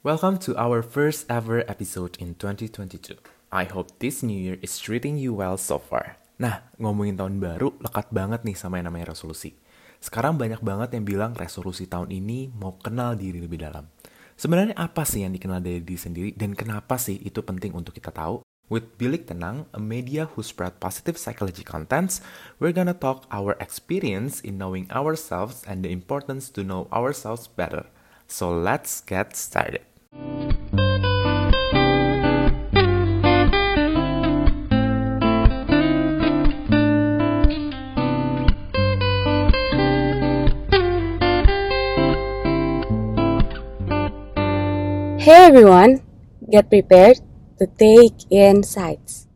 Welcome to our first ever episode in 2022. I hope this new year is treating you well so far. Nah, ngomongin tahun baru, lekat banget nih sama yang namanya resolusi. Sekarang banyak banget yang bilang resolusi tahun ini mau kenal diri lebih dalam. Sebenarnya apa sih yang dikenal dari diri sendiri dan kenapa sih itu penting untuk kita tahu? With Bilik Tenang, a media who spread positive psychology contents, we're gonna talk our experience in knowing ourselves and the importance to know ourselves better. So let's get started. Hey everyone, get prepared to take insights.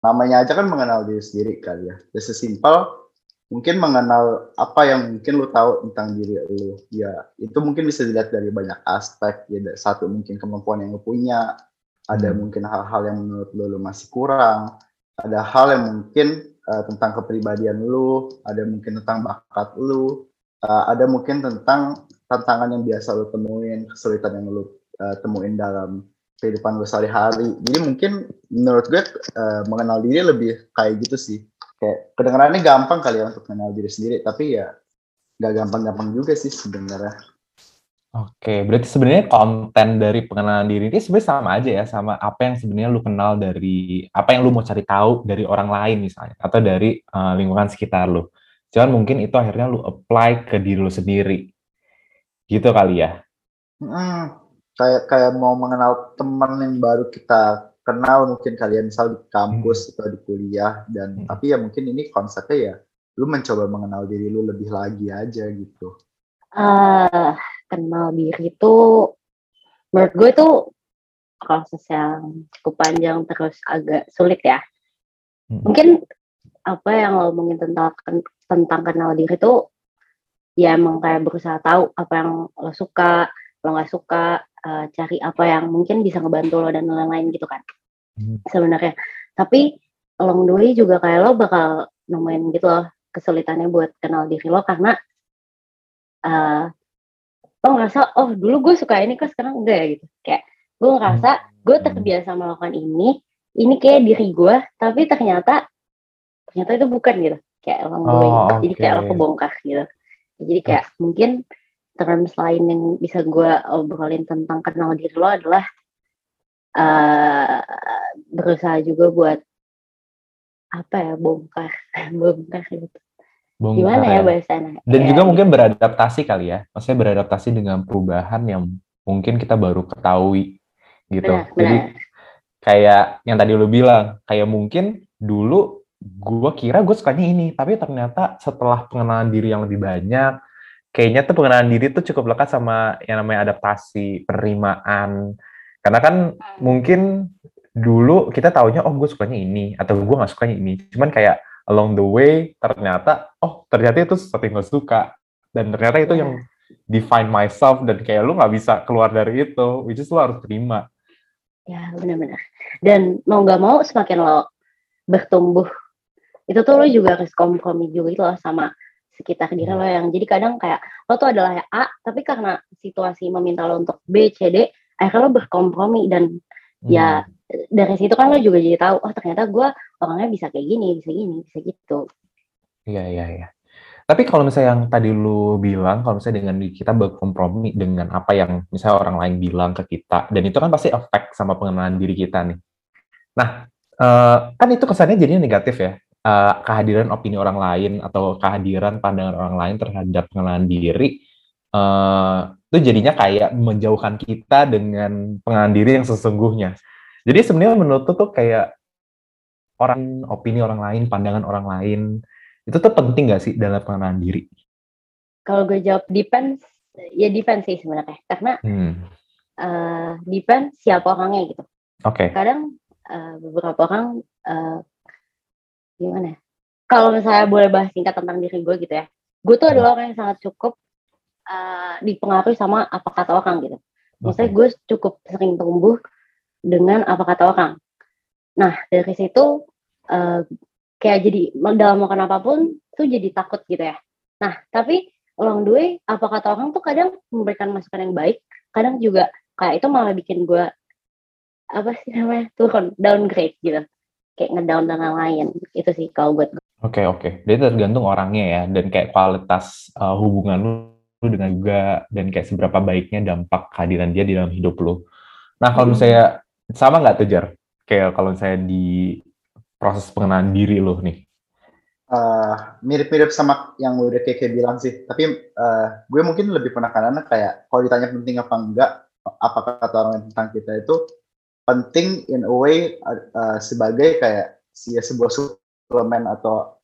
namanya aja kan mengenal diri sendiri kali ya. Just sesimpel mungkin mengenal apa yang mungkin lu tahu tentang diri lu. Ya, itu mungkin bisa dilihat dari banyak aspek. Ya, satu mungkin kemampuan yang lu punya, ada Hmm. mungkin hal-hal yang menurut lu, lu masih kurang, ada hal yang mungkin uh, tentang kepribadian lu, ada mungkin tentang bakat lu, uh, ada mungkin tentang tantangan yang biasa lu temuin, kesulitan yang lu uh, temuin dalam kehidupan lu sehari-hari. Jadi mungkin menurut gue eh, mengenal diri lebih kayak gitu sih. Kayak kedengarannya gampang kali ya untuk mengenal diri sendiri, tapi ya nggak gampang-gampang juga sih sebenarnya. Oke, berarti sebenarnya konten dari pengenalan diri ini sebenarnya sama aja ya sama apa yang sebenarnya lu kenal dari apa yang lu mau cari tahu dari orang lain misalnya atau dari eh, lingkungan sekitar lu. Cuman mungkin itu akhirnya lu apply ke diri lu sendiri. Gitu kali ya. Mm, kayak kayak mau mengenal teman yang baru kita kenal mungkin kalian misal di kampus atau di kuliah dan Hmm. tapi ya mungkin ini konsepnya ya lu mencoba mengenal diri lu lebih lagi aja gitu. eh kenal diri itu menurut gue itu proses yang cukup panjang terus agak sulit ya. Hmm. Mungkin apa yang lo omongin tentang tentang kenal diri itu ya emang kayak berusaha tahu apa yang lo suka, lo nggak suka, eh, cari apa yang mungkin bisa ngebantu lo dan lain-lain gitu kan. Hmm. Sebenarnya. Tapi along the way juga kayak lo bakal nemuin gitu loh kesulitannya buat kenal diri lo karena eh lo ngerasa oh dulu gue suka ini kok sekarang enggak ya? gitu. Kayak gue ngerasa gue terbiasa melakukan ini ini kayak diri gue tapi ternyata ternyata itu bukan gitu. Kayak along the way Oh, jadi kayak lo kebongkar gitu. Jadi kayak mungkin terus lain yang bisa gue obrolin tentang kenal diri lo adalah eh berusaha juga buat apa ya bongkar bongkar gitu Bongkar gimana ya. ya bahasanya Dan Ya, juga mungkin beradaptasi kali ya. Maksudnya beradaptasi dengan perubahan yang mungkin kita baru ketahui gitu. benar Jadi benar kayak yang tadi lu bilang, kayak mungkin dulu gue kira gue sukanya ini, tapi ternyata setelah pengenalan diri yang lebih banyak, kayaknya tuh pengenalan diri tuh cukup lekat sama yang namanya adaptasi, penerimaan. Karena kan mungkin dulu kita taunya, oh gue sukanya ini, atau gue nggak sukanya ini. Cuman kayak along the way, ternyata, oh ternyata itu sesuatu yang gue suka. Dan ternyata itu Iya. yang define myself, dan kayak lu nggak bisa keluar dari itu, which is lu harus terima. Ya, benar-benar. Dan mau nggak mau semakin lo bertumbuh, itu tuh lo juga harus kompromi juga gitu loh sama sekitar diri lo yang jadi kadang kayak lo tuh adalah A, tapi karena situasi meminta lo untuk B, C, D, akhirnya lo berkompromi dan ya dari situ kan lo juga jadi tahu, oh ternyata gue orangnya bisa kayak gini, bisa gini, bisa gitu. Iya, iya, iya. Tapi kalau misalnya yang tadi lu bilang, kalau misalnya dengan kita berkompromi dengan apa yang misalnya orang lain bilang ke kita, dan itu kan pasti efek sama pengenalan diri kita nih. Nah, eh, kan itu kesannya jadinya negatif ya. Eh, kehadiran opini orang lain atau kehadiran pandangan orang lain terhadap pengenalan diri, eh, itu jadinya kayak menjauhkan kita dengan pengenalan diri yang sesungguhnya. Jadi sebenarnya menurut tuh kayak orang opini orang lain, pandangan orang lain, itu tuh penting gak sih dalam pengenalan diri? Kalau gue jawab depends, ya depends sih sebenarnya. Karena Hmm. eh depends siapa orangnya gitu. Oke. kadang eh, beberapa orang eh, gimana ya? Kalau misalnya boleh bahas singkat tentang diri gue gitu ya, gue tuh adalah orang yang sangat cukup eh, dipengaruhi sama apa kata orang gitu. Maksudnya gue cukup sering tumbuh dengan apa kata orang. Nah dari situ eh, kayak jadi dalam melakukan apa pun tuh jadi takut gitu ya. Nah tapi along the way apa kata orang tuh kadang memberikan masukan yang baik kadang juga kayak itu malah bikin gue apa sih namanya turun downgrade gitu kayak ngedown dan lain-lain itu sih kalau buat gue Oke oke, jadi tergantung orangnya ya dan kayak kualitas uh, hubungan lu, lu dengan juga dan kayak seberapa baiknya dampak kehadiran dia di dalam hidup lu. Nah kalau misalnya sama nggak tuh Jar? Kayak kalau misalnya di proses pengenalan diri lu nih. Eh, mirip-mirip sama yang udah Keke bilang sih. Tapi eh, gue mungkin lebih penekanannya kayak kalau ditanya penting apa enggak, apa kata orang tentang kita itu penting in a way eh, sebagai kayak si sebuah suplemen atau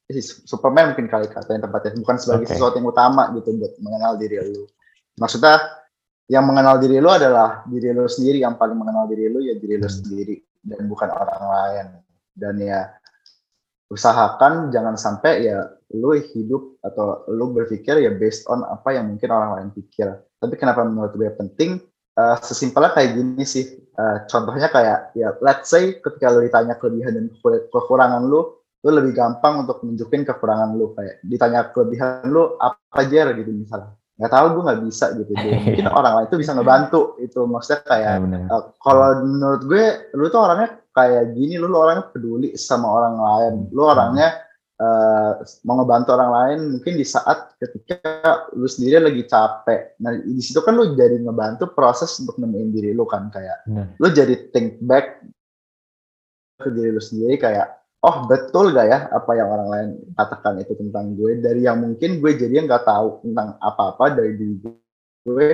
Superman mungkin kali kata yang tepatnya bukan sebagai Oke. sesuatu yang utama gitu buat mengenal diri lu. Maksudnya yang mengenal diri lu adalah diri lu sendiri yang paling mengenal diri lu ya diri lu Hmm. sendiri dan bukan orang lain. Dan ya usahakan jangan sampai ya lu hidup atau lu berpikir ya based on apa yang mungkin orang lain pikir. Tapi kenapa menurut gue penting? Eh, sesimpelnya kayak gini sih. Eh, contohnya kayak ya let's say ketika lu ditanya kelebihan dan kekur- kekurangan lu, lu lebih gampang untuk nunjukin kekurangan lu kayak ditanya kelebihan lu apa aja gitu misalnya. Nggak tahu gue nggak bisa gitu. Dia- Mungkin orang lain tuh bisa ngebantu itu maksudnya kayak Ya. Uh, kalau menurut gue, lu tuh orangnya kayak gini, lu, lu orangnya peduli sama orang lain. Lu orangnya uh, mau ngebantu orang lain mungkin di saat ketika lu sendiri lagi capek. Nah, di situ kan lu jadi ngebantu proses untuk nemuin diri lu kan kayak Benar. lu jadi think back ke diri lu sendiri kayak oh betul gak ya apa yang orang lain katakan itu tentang gue? Dari yang mungkin gue jadinya nggak tahu tentang apa-apa dari diri gue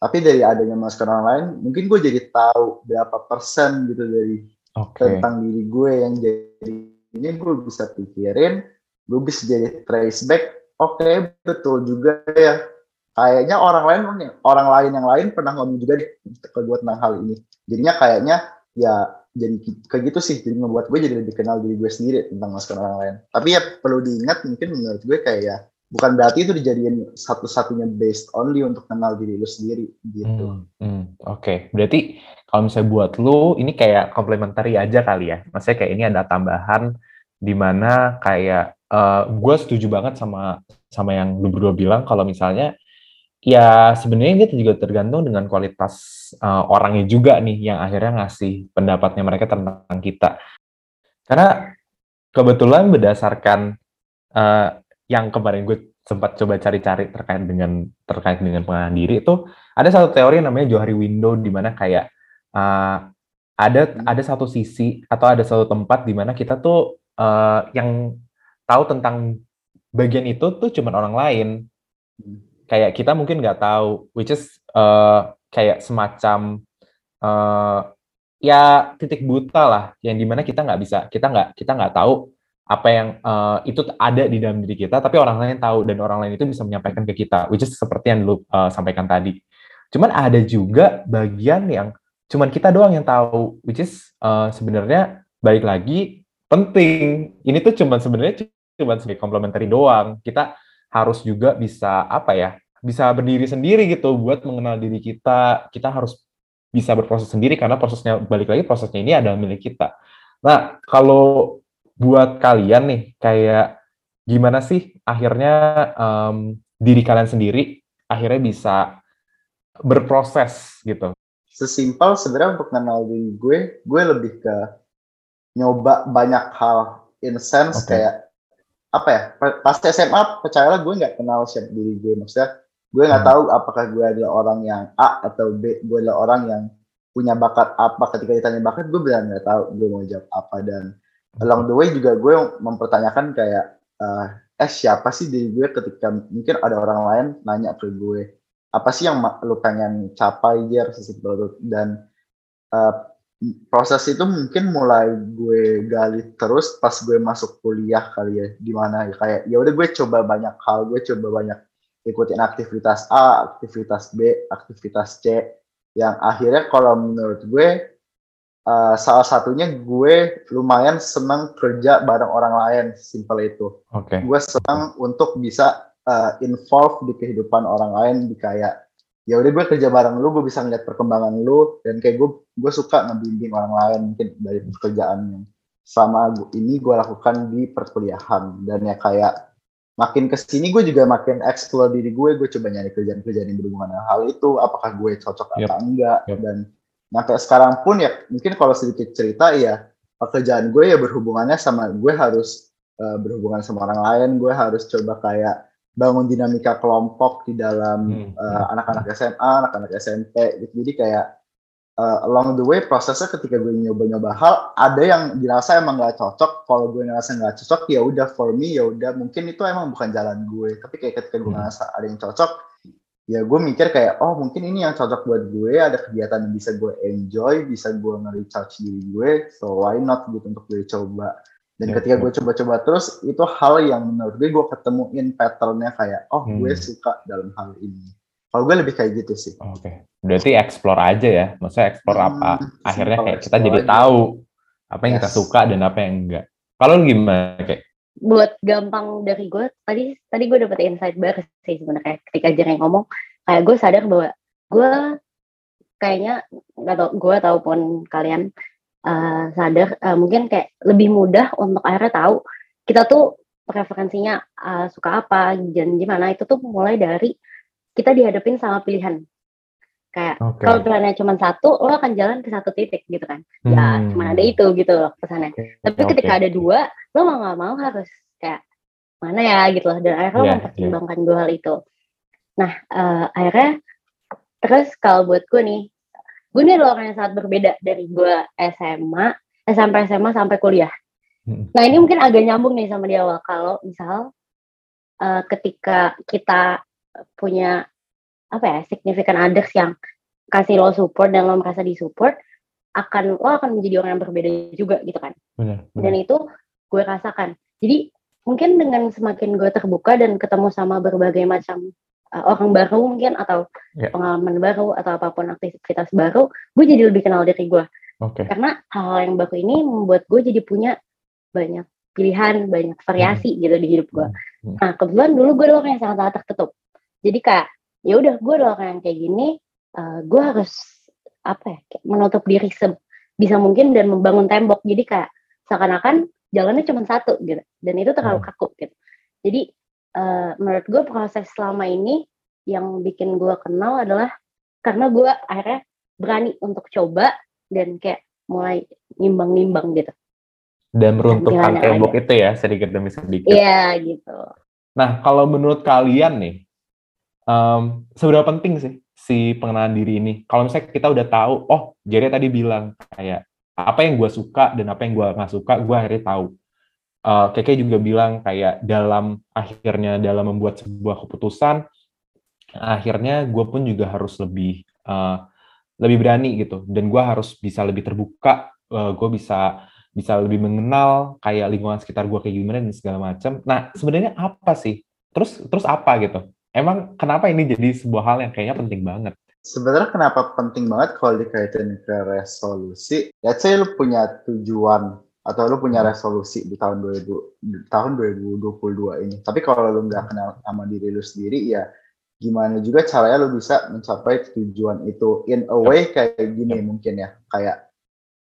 tapi dari adanya masukan orang lain mungkin gue jadi tahu berapa persen gitu dari Oke. tentang diri gue yang jadi ini gue bisa pikirin gue bisa jadi trace back. Oke betul juga ya. Kayaknya orang lain orang lain yang lain pernah ngomong juga deh ke gue tentang hal ini. Jadinya kayaknya ya jadi kayak gitu sih. Jadi membuat gue jadi lebih kenal diri gue sendiri tentang masukan orang lain. Tapi ya perlu diingat mungkin menurut gue kayak ya bukan berarti itu dijadiin satu-satunya based only untuk kenal diri lu sendiri gitu. Hmm, hmm, Oke, berarti kalau misalnya buat lu ini kayak komplementari aja kali ya. Maksudnya kayak ini ada tambahan di mana kayak gue setuju banget sama sama yang lu berdua bilang. Kalau misalnya ya sebenarnya kita juga tergantung dengan kualitas eh, orangnya juga nih yang akhirnya ngasih pendapatnya mereka tentang kita. Karena kebetulan berdasarkan eh, yang kemarin gue sempat coba cari-cari terkait dengan terkait dengan pengenalan diri itu ada satu teori yang namanya Johari Window di mana kayak uh, ada ada satu sisi atau ada satu tempat di mana kita tuh uh, yang tahu tentang bagian itu tuh cuman orang lain kayak kita mungkin nggak tahu which is uh, kayak semacam uh, ya titik buta lah yang di mana kita nggak bisa kita nggak kita nggak tahu apa yang uh, itu ada di dalam diri kita tapi orang lain tahu dan orang lain itu bisa menyampaikan ke kita which is seperti yang lu uh, sampaikan tadi. Cuman ada juga bagian yang cuman kita doang yang tahu which is uh, sebenarnya balik lagi penting. Ini tuh cuman sebenarnya cuman sebagai komplementari doang. Kita harus juga bisa apa ya bisa berdiri sendiri gitu buat mengenal diri kita. Kita harus bisa berproses sendiri karena prosesnya balik lagi prosesnya ini adalah milik kita. Nah kalau buat kalian nih kayak gimana sih akhirnya em, diri kalian sendiri akhirnya bisa berproses gitu? Sesimpel sebenarnya untuk kenal diri gue, gue lebih ke nyoba banyak hal in sense Oke. kayak apa ya? pa- Pas SMA percayalah gue nggak kenal siapa diri gue, maksudnya gue nggak Hmm. tahu apakah gue adalah orang yang A atau B, gue adalah orang yang punya bakat apa. Ketika ditanya bakat, gue benar nggak tahu gue mau jawab apa dan along the way juga gue mempertanyakan kayak eh, eh siapa sih diri gue ketika mungkin ada orang lain nanya ke gue apa sih yang lu pengen capai itu dan eh, proses itu mungkin mulai gue gali terus pas gue masuk kuliah kali ya. Di mana ya kayak ya udah gue coba banyak hal. Gue coba banyak ikutin aktivitas A aktivitas B aktivitas C. Yang akhirnya kalau menurut gue eh, salah satunya gue lumayan senang kerja bareng orang lain. Simpel itu. Oke. Gue senang untuk bisa uh, involve di kehidupan orang lain. Di kayak ya udah gue kerja bareng lu gue bisa ngeliat perkembangan lu dan kayak gue gue suka ngebimbing orang lain mungkin dari pekerjaan yang sama gu- ini gue lakukan di perkuliahan dan ya kayak makin ke sini gue juga makin explore diri gue gue coba nyari kerjaan-kerjaan yang berhubungan dengan hal itu apakah gue cocok Yep. atau enggak Yep. dan sampai sekarang pun ya mungkin kalau sedikit cerita ya pekerjaan gue ya berhubungannya sama gue harus eh, berhubungan sama orang lain gue harus coba kayak bangun dinamika kelompok di dalam Hmm. eh, anak-anak SMA anak-anak SMP gitu. Jadi kayak eh, along the way prosesnya ketika gue nyoba-nyoba hal ada yang dirasa emang nggak cocok. Kalau gue ngerasa nggak cocok ya udah for me ya udah. Mungkin itu emang bukan jalan gue. Tapi kayak ketika gue Hmm. ngerasa ada yang cocok ya gue mikir kayak oh mungkin ini yang cocok buat gue. Ada kegiatan yang bisa gue enjoy bisa gue nge-recharge diri gue. So why not gitu untuk gue coba dan Ya, ketika gue coba-coba terus itu hal yang menurut gue gue ketemuin patternnya kayak oh gue Hmm. suka dalam hal ini kalau gue lebih kayak gitu sih Oke. Berarti explore aja ya. Maksudnya explore apa? Hmm, Akhirnya simple kayak kita jadi aja. tahu apa yang kita Yes. suka dan apa yang enggak. Kalau lu gimana kayak? buat gampang dari gue tadi tadi gue dapet insight baru sih sebenarnya ketika Jerry ngomong kayak gue sadar bahwa gue kayaknya nggak tau gue ataupun kalian eh, sadar eh, mungkin kayak lebih mudah untuk akhirnya tahu kita tuh preferensinya eh, suka apa dan gimana. Itu tuh mulai dari kita dihadapin sama pilihan. Kayak Oke. kalau pilihannya cuma satu lo akan jalan ke satu titik gitu kan. Ya Hmm. cuma ada itu gitu loh pesannya. Oke, tapi oke. ketika ada dua lo mau nggak mau harus kayak mana ya? gitu loh. Dan akhirnya lo Iya, mempertimbangkan dua hal itu. Nah eh, akhirnya terus kalau buat gue nih gue nih adalah orang yang sangat berbeda dari gue SMA eh, sampai SMA sampai kuliah Hmm. nah ini mungkin agak nyambung nih sama di awal kalau misal eh, ketika kita punya apa ya significant others yang kasih lo support dan lo merasa disupport akan lo akan menjadi orang yang berbeda juga gitu kan Benar, dan benar. itu gue rasakan jadi mungkin dengan semakin gue terbuka dan ketemu sama berbagai macam uh, orang baru mungkin atau Ya. pengalaman baru atau apa pun aktivitas baru gue jadi lebih kenal diri gue Oke. karena hal yang baru ini membuat gue jadi punya banyak pilihan banyak variasi gitu di hidup gue Hmm. nah kebetulan dulu gue orang yang sangat-sangat tertutup jadi kayak ya udah gue adalah orang yang kayak gini uh, gue harus apa ya kayak menutup diri sebisa mungkin dan membangun tembok jadi kayak seakan-akan jalannya cuma satu gitu dan itu terlalu Hmm. kaku gitu jadi uh, menurut gue proses selama ini yang bikin gue kenal adalah karena gue akhirnya berani untuk coba dan kayak mulai nimbang-nimbang gitu Dan meruntuhkan tembok itu ya sedikit demi sedikit. iya gitu Nah, kalau menurut kalian nih, em, seberapa penting sih si pengenalan diri ini? Kalau misalnya kita udah tahu, oh, Jerry tadi bilang kayak apa yang gue suka dan apa yang gue nggak suka, gue akhirnya tahu. Eh, Keke juga bilang kayak dalam akhirnya dalam membuat sebuah keputusan, akhirnya gue pun juga harus lebih eh, lebih berani gitu, dan gue harus bisa lebih terbuka, gue bisa bisa lebih mengenal kayak lingkungan sekitar gue kayak gimana dan segala macam. Nah, sebenarnya apa sih? Terus terus apa gitu? Emang kenapa ini jadi sebuah hal yang kayaknya penting banget? sebenarnya kenapa penting banget kalau dikaitin ke resolusi let's say lu punya tujuan atau lu punya resolusi di tahun 2000 di tahun 2022 ini tapi kalau lu nggak kenal sama diri lu sendiri ya gimana juga caranya lu bisa mencapai tujuan itu in a way kayak gini mungkin ya kayak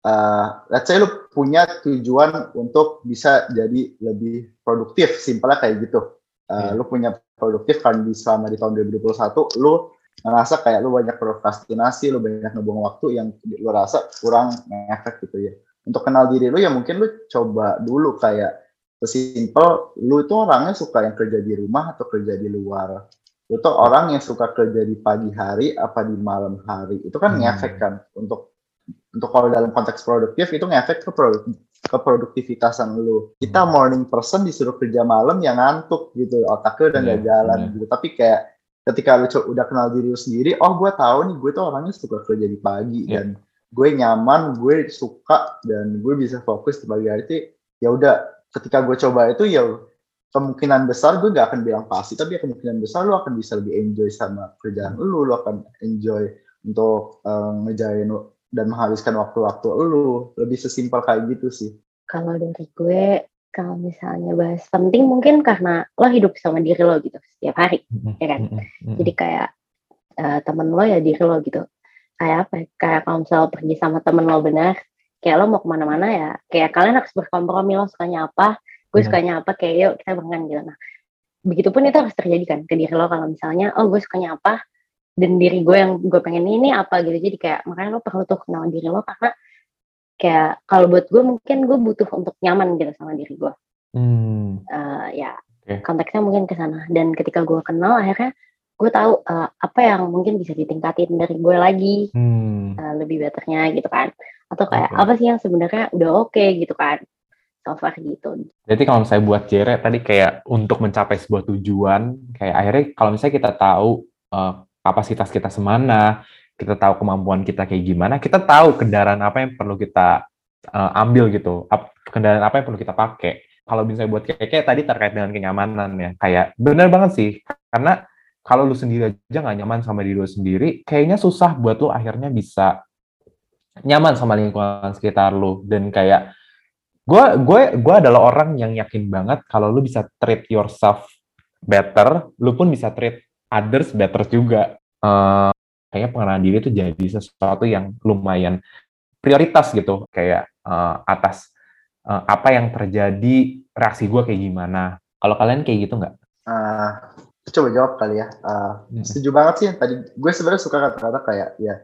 uh, let's say lu punya tujuan untuk bisa jadi lebih produktif simpelnya kayak gitu Uh, Iya. lu punya produktif kan di selama di tahun 2021 lu ngerasa kayak lu banyak prokrastinasi, lu banyak ngebuang waktu yang lu rasa kurang ngefek gitu ya. Untuk kenal diri lu ya mungkin lu coba dulu kayak sesimpel lu itu orangnya suka yang kerja di rumah atau kerja di luar. Lu tuh orang yang suka kerja di pagi hari apa di malam hari. Itu kan Hmm. ngefek kan untuk untuk kalau dalam konteks produktif itu ngefek ke produk ke produktivitasan lu. Kita Hmm. morning person disuruh kerja malam yang ngantuk gitu, otaknya udah nggak Iya, jalan iya. gitu. Tapi kayak ketika lu udah kenal diri lu sendiri, oh gue tahu nih gue tuh orangnya suka kerja di pagi Iya. dan gue nyaman, gue suka dan gue bisa fokus di pagi hari itu. Ya udah, ketika gue coba itu ya kemungkinan besar gue gak akan bilang pasti, tapi ya kemungkinan besar lu akan bisa lebih enjoy sama kerjaan lu, lu akan enjoy untuk eh, ngejain dan menghabiskan waktu-waktu lu. Lebih sesimpel kayak gitu sih. kalau dari gue kalau misalnya bahas penting mungkin karena lo hidup sama diri lo gitu setiap hari Ya kan? jadi kayak eh, temen lo ya diri lo gitu kayak apa ya? kayak kalau misalnya pergi sama temen lo benar kayak lo mau ke mana-mana ya kayak kalian harus berkompromi lo sukanya apa gue Benar. sukanya apa kayak yuk kita barengan gitu nah begitupun itu harus terjadi kan ke diri lo kalau misalnya oh gue sukanya apa dan diri gue yang gue pengen ini apa gitu jadi kayak makanya lo perlu tuh kenal diri lo karena kayak kalau buat gue mungkin gue butuh untuk nyaman gitu sama diri gue Hmm. Eh, ya Oke. konteksnya mungkin ke sana dan ketika gue kenal akhirnya gue tahu eh, apa yang mungkin bisa ditingkatin dari gue lagi Hmm. eh, lebih betternya gitu kan atau kayak Oke. apa sih yang sebenarnya udah oke gitu kan so far gitu Jadi kalau misalnya buat Jere tadi kayak untuk mencapai sebuah tujuan, kayak akhirnya kalau misalnya kita tahu eh, kapasitas kita semana, kita tahu kemampuan kita kayak gimana, kita tahu kendaraan apa yang perlu kita eh, ambil gitu, ap- kendaraan apa yang perlu kita pakai. Kalau misalnya buat keke tadi terkait dengan kenyamanan ya, kayak bener banget sih, karena kalau lu sendiri aja nggak nyaman sama diri lu sendiri, kayaknya susah buat lu akhirnya bisa nyaman sama lingkungan sekitar lu dan kayak gue gue gue adalah orang yang yakin banget kalau lu bisa treat yourself better, lu pun bisa treat others better juga. Eh kayaknya pengenalan diri itu jadi sesuatu yang lumayan prioritas gitu, kayak eh, atas eh, apa yang terjadi reaksi gue kayak gimana. Kalau kalian kayak gitu nggak? Eh, coba jawab kali ya. Eh, Hmm. setuju banget sih tadi. Gue sebenarnya suka kata-kata kayak ya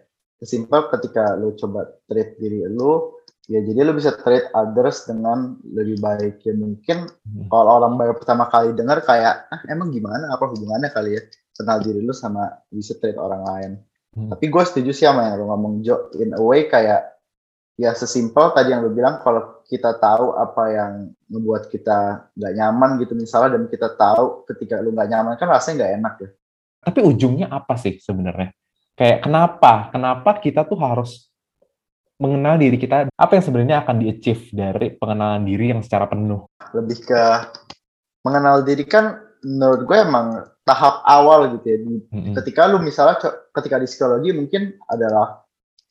simpel ketika lu coba treat diri lu, ya jadi lu bisa treat others dengan lebih baik. Ya mungkin Hmm. kalau orang baru pertama kali dengar kayak ah, emang gimana apa hubungannya kali ya kenal diri lu sama bisa treat orang lain. Hmm. Tapi gue setuju sih sama yang lu ngomong Jo. In a way kayak ya sesimpel tadi yang lu bilang kalau kita tahu apa yang membuat kita nggak nyaman gitu misalnya dan kita tahu ketika lu nggak nyaman kan rasanya nggak enak ya. Tapi ujungnya apa sih sebenarnya? Kayak kenapa? Kenapa kita tuh harus mengenal diri kita? Apa yang sebenarnya akan di-achieve dari pengenalan diri yang secara penuh? Lebih ke mengenal diri kan menurut gue emang tahap awal gitu ya. Di-. Ketika lu misalnya ketika di psikologi mungkin adalah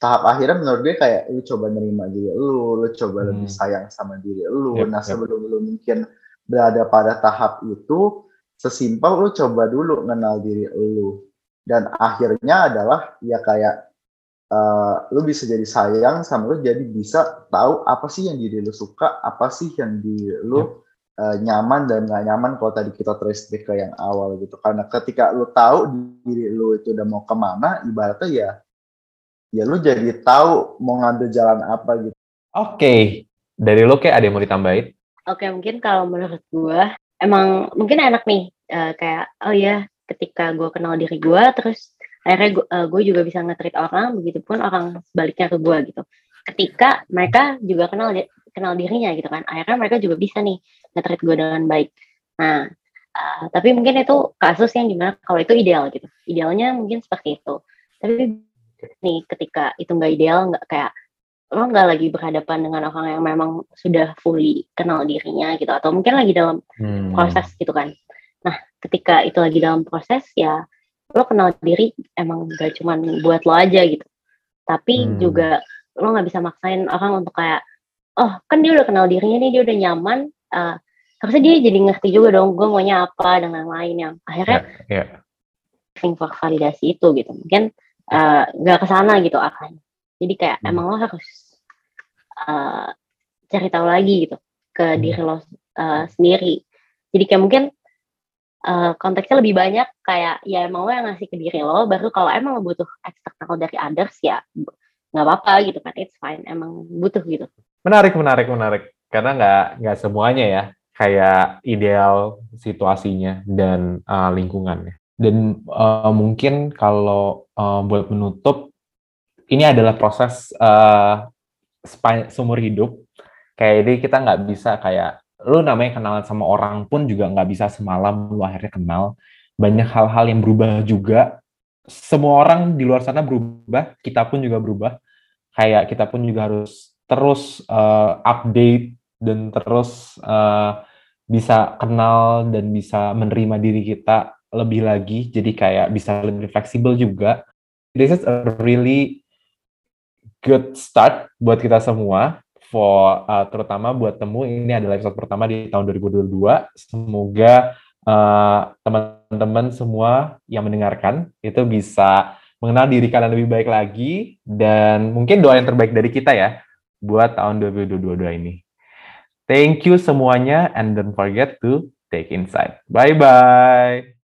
tahap akhirnya menurut gue kayak lu coba nerima diri lu, lu coba Hmm. lebih sayang sama diri lu. Yep, nah yep. sebelum lu mungkin berada pada tahap itu, sesimpel lu coba dulu kenal diri lu. Dan akhirnya adalah ya kayak eh, lu bisa jadi sayang sama lu jadi bisa tahu apa sih yang diri lu suka, apa sih yang di lu eh, nyaman dan nggak nyaman kalau tadi kita trace back ke yang awal gitu. Karena ketika lu tahu diri lu itu udah mau ke mana, ibaratnya ya ya lu jadi tahu mau ngambil jalan apa gitu. Oke, dari lo kayak ada yang mau ditambahin? Oke, mungkin kalau menurut gue, emang mungkin enak nih, eh, kayak, oh ya, ketika gue kenal diri gue, terus akhirnya gue juga bisa nge-treat orang, begitupun orang sebaliknya ke gue gitu. Ketika mereka juga kenal di- kenal dirinya gitu kan, akhirnya mereka juga bisa nih nge-treat gue dengan baik. Nah, eh, tapi mungkin itu kasus yang di mana kalau itu ideal gitu. Idealnya mungkin seperti itu. Tapi nih ketika itu nggak ideal, nggak kayak lo nggak lagi berhadapan dengan orang yang memang sudah fully kenal dirinya gitu atau mungkin lagi dalam Hmm. proses gitu kan nah ketika itu lagi dalam proses ya lo kenal diri emang gak cuman buat lo aja gitu tapi Hmm. juga lo nggak bisa maksain orang untuk kayak oh kan dia udah kenal dirinya nih dia udah nyaman harusnya dia jadi ngerti juga dong gue maunya apa dan lain-lain yang akhirnya Ya, ya. looking for validasi itu gitu mungkin eh, nggak ke sana gitu akan jadi kayak Hmm. emang lo harus eh, cari tahu lagi gitu ke Hmm. diri lo eh, sendiri jadi kayak mungkin eh, konteksnya lebih banyak kayak ya emang lo yang ngasih ke diri lo baru kalau emang lo butuh eksternal dari others ya nggak apa-apa gitu kan it's fine emang butuh gitu Menarik, menarik, menarik. Karena nggak nggak semuanya ya kayak ideal situasinya dan uh, lingkungannya. Dan uh, mungkin kalau uh, buat menutup, ini adalah proses uh, seumur hidup. Kayak ini kita nggak bisa kayak lu namanya kenalan sama orang pun juga nggak bisa semalam lu akhirnya kenal. Banyak hal-hal yang berubah juga. Semua orang di luar sana berubah, kita pun juga berubah. Kayak kita pun juga harus terus uh, update dan terus uh, bisa kenal dan bisa menerima diri kita lebih lagi jadi kayak bisa lebih fleksibel juga this is a really good start buat kita semua for uh, terutama buat temu ini adalah episode pertama di tahun 2022 semoga uh, teman-teman semua yang mendengarkan itu bisa mengenal diri kalian lebih baik lagi dan mungkin doa yang terbaik dari kita ya buat tahun 2022 ini. Thank you semuanya and don't forget to Take Insight. Bye-bye.